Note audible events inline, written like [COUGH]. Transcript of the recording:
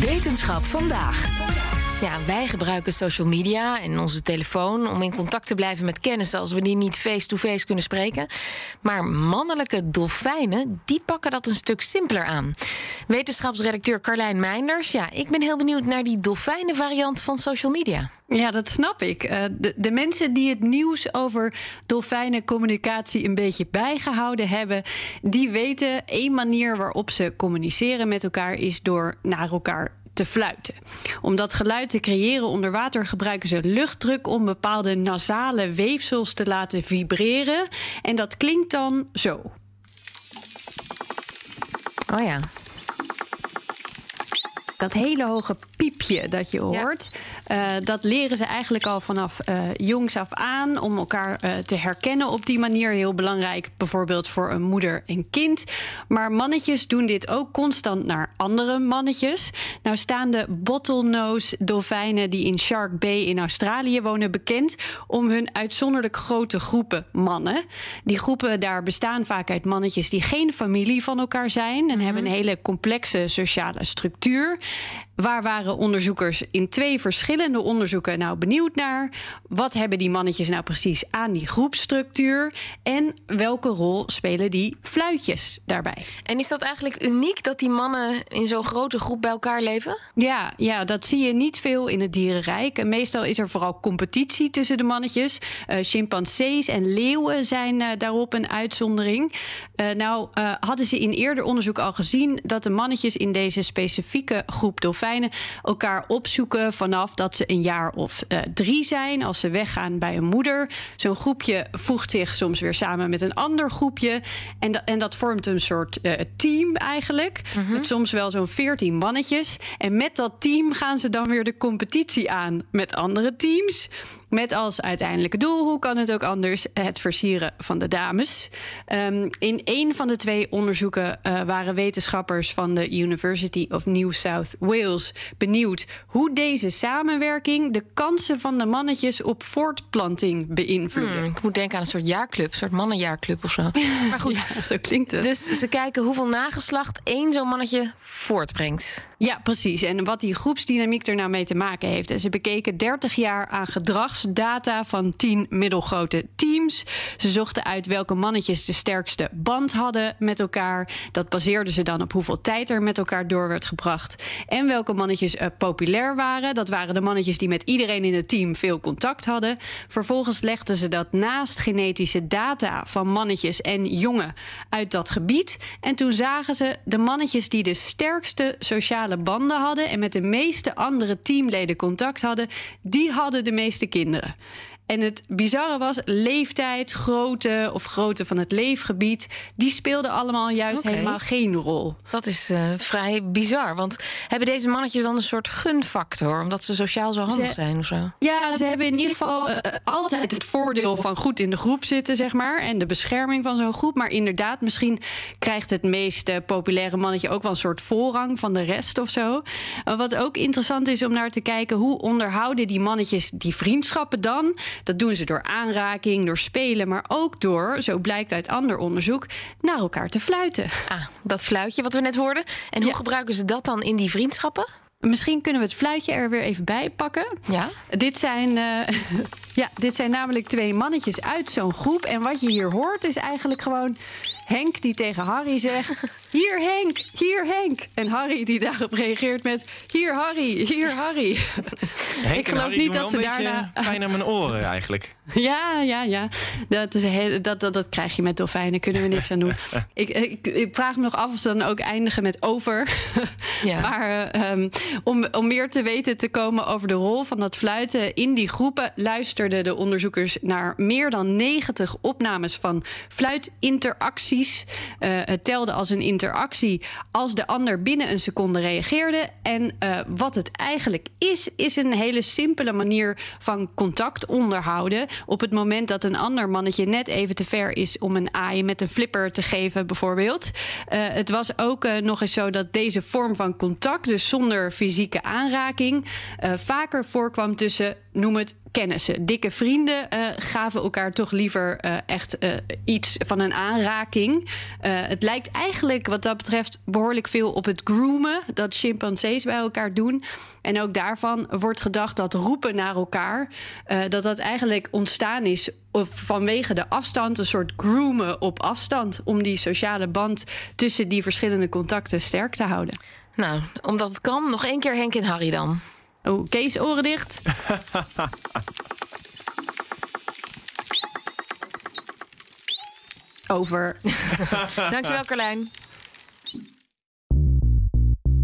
Wetenschap vandaag. Ja, wij gebruiken social media en onze telefoon om in contact te blijven met kennissen als we die niet face-to-face kunnen spreken. Maar mannelijke dolfijnen, die pakken dat een stuk simpeler aan. Wetenschapsredacteur Carlijn Meinders, ja, ik ben heel benieuwd naar die dolfijnenvariant van social media. Ja, dat snap ik. Uh, de, de, mensen die het nieuws over dolfijnencommunicatie een beetje bijgehouden hebben, die weten één manier waarop ze communiceren met elkaar is door naar elkaar te fluiten. Om dat geluid te creëren onder water gebruiken ze luchtdruk om bepaalde nasale weefsels te laten vibreren. En dat klinkt dan zo. Oh ja. Dat hele hoge piepje dat je hoort. Uh, dat leren ze eigenlijk al vanaf uh, jongs af aan om elkaar uh, te herkennen op die manier. Heel belangrijk, bijvoorbeeld voor een moeder en kind. Maar mannetjes doen dit ook constant naar andere mannetjes. Nou staan de bottlenose dolfijnen die in Shark Bay in Australië wonen bekend om hun uitzonderlijk grote groepen mannen. Die groepen daar bestaan vaak uit mannetjes die geen familie van elkaar zijn en mm -hmm. hebben een hele complexe sociale structuur. Waar waren onderzoekers in twee verschillende onderzoeken nou benieuwd naar? Wat hebben die mannetjes nou precies aan die groepstructuur? En welke rol spelen die fluitjes daarbij? En is dat eigenlijk uniek dat die mannen in zo'n grote groep bij elkaar leven? Ja, ja, dat zie je niet veel in het dierenrijk. Meestal is er vooral competitie tussen de mannetjes. Uh, chimpansees en leeuwen zijn uh, daarop een uitzondering. Uh, nou, hadden ze in eerder onderzoek al gezien dat de mannetjes in deze specifieke groep dolfijnen elkaar opzoeken vanaf dat ze een jaar of uh, drie zijn. Als ze weggaan bij een moeder. Zo'n groepje voegt zich soms weer samen met een ander groepje. En, da en dat vormt een soort uh, team eigenlijk. Mm -hmm. Met soms wel zo'n veertien mannetjes. En met dat team gaan ze dan weer de competitie aan met andere teams. Met als uiteindelijke doel, hoe kan het ook anders, het versieren van de dames. Um, in een van de twee onderzoeken uh, waren wetenschappers van de University of New South Wales benieuwd hoe deze samenwerking de kansen van de mannetjes op voortplanting beïnvloeden. Hmm, ik moet denken aan een soort jaarclub, een soort mannenjaarclub of zo. [LAUGHS] Maar goed, ja, zo klinkt het. Dus ze kijken hoeveel nageslacht één zo'n mannetje voortbrengt. Ja, precies. En wat die groepsdynamiek er nou mee te maken heeft. En ze bekeken 30 jaar aan gedragsdata van 10 middelgrote teams. Ze zochten uit welke mannetjes de sterkste band hadden met elkaar. Dat baseerden ze dan op hoeveel tijd er met elkaar door werd gebracht. En welke mannetjes populair waren. Dat waren de mannetjes die met iedereen in het team veel contact hadden. Vervolgens legden ze dat naast genetische data van mannetjes en jongen uit dat gebied. En toen zagen ze de mannetjes die de sterkste sociale banden hadden en met de meeste andere teamleden contact hadden, die hadden de meeste kinderen. En het bizarre was, leeftijd, grootte of grootte van het leefgebied, die speelden allemaal juist okay. helemaal geen rol. Dat is uh, vrij bizar. Want hebben deze mannetjes dan een soort gunfactor, omdat ze sociaal zo handig ze, zijn of zo? Ja, ze hebben in ieder geval uh, altijd het voordeel van goed in de groep zitten, zeg maar. En de bescherming van zo'n groep. Maar inderdaad, misschien krijgt het meest uh, populaire mannetje ook wel een soort voorrang van de rest of zo. wat ook interessant is om naar te kijken, hoe onderhouden die mannetjes die vriendschappen dan? Dat doen ze door aanraking, door spelen, maar ook door, zo blijkt uit ander onderzoek, naar elkaar te fluiten. Ah, dat fluitje wat we net hoorden. En hoe ja. gebruiken ze dat dan in die vriendschappen? Misschien kunnen we het fluitje er weer even bij pakken. Ja. Dit zijn, uh, [LAUGHS] ja, dit zijn namelijk twee mannetjes uit zo'n groep. En wat je hier hoort is eigenlijk gewoon Henk die tegen Harry zegt: Hier Henk, hier Henk. En Harry die daarop reageert met: Hier Harry, hier Harry. Henk ik geloof Harry niet dat ze daarna. Pijn aan mijn oren eigenlijk. Ja, ja, ja. Dat, is heel, dat, dat, dat krijg je met dolfijnen, kunnen we niks aan doen. [LAUGHS] ik, ik, ik, vraag me nog af of ze dan ook eindigen met over. ja. [LAUGHS] Maar um, om, om meer te weten te komen over de rol van dat fluiten in die groepen, luisterden de onderzoekers naar meer dan 90 opnames van fluitinteractie Uh, het telde als een interactie als de ander binnen een seconde reageerde. En uh, wat het eigenlijk is, is een hele simpele manier van contact onderhouden. Op het moment dat een ander mannetje net even te ver is om een aai met een flipper te geven, bijvoorbeeld. Uh, het was ook nog eens zo dat deze vorm van contact, dus zonder fysieke aanraking, vaker voorkwam tussen, noem het kennissen. Dikke vrienden uh, gaven elkaar toch liever uh, echt uh, iets van een aanraking. het lijkt eigenlijk wat dat betreft behoorlijk veel op het groomen dat chimpansees bij elkaar doen. En ook daarvan wordt gedacht dat roepen naar elkaar, dat dat eigenlijk ontstaan is vanwege de afstand, een soort groomen op afstand, om die sociale band tussen die verschillende contacten sterk te houden. Nou, omdat het kan, nog één keer Henk en Harry dan. Oh, Kees, oren dicht. Over. [LAUGHS] [LAUGHS] Dankjewel, Carlijn.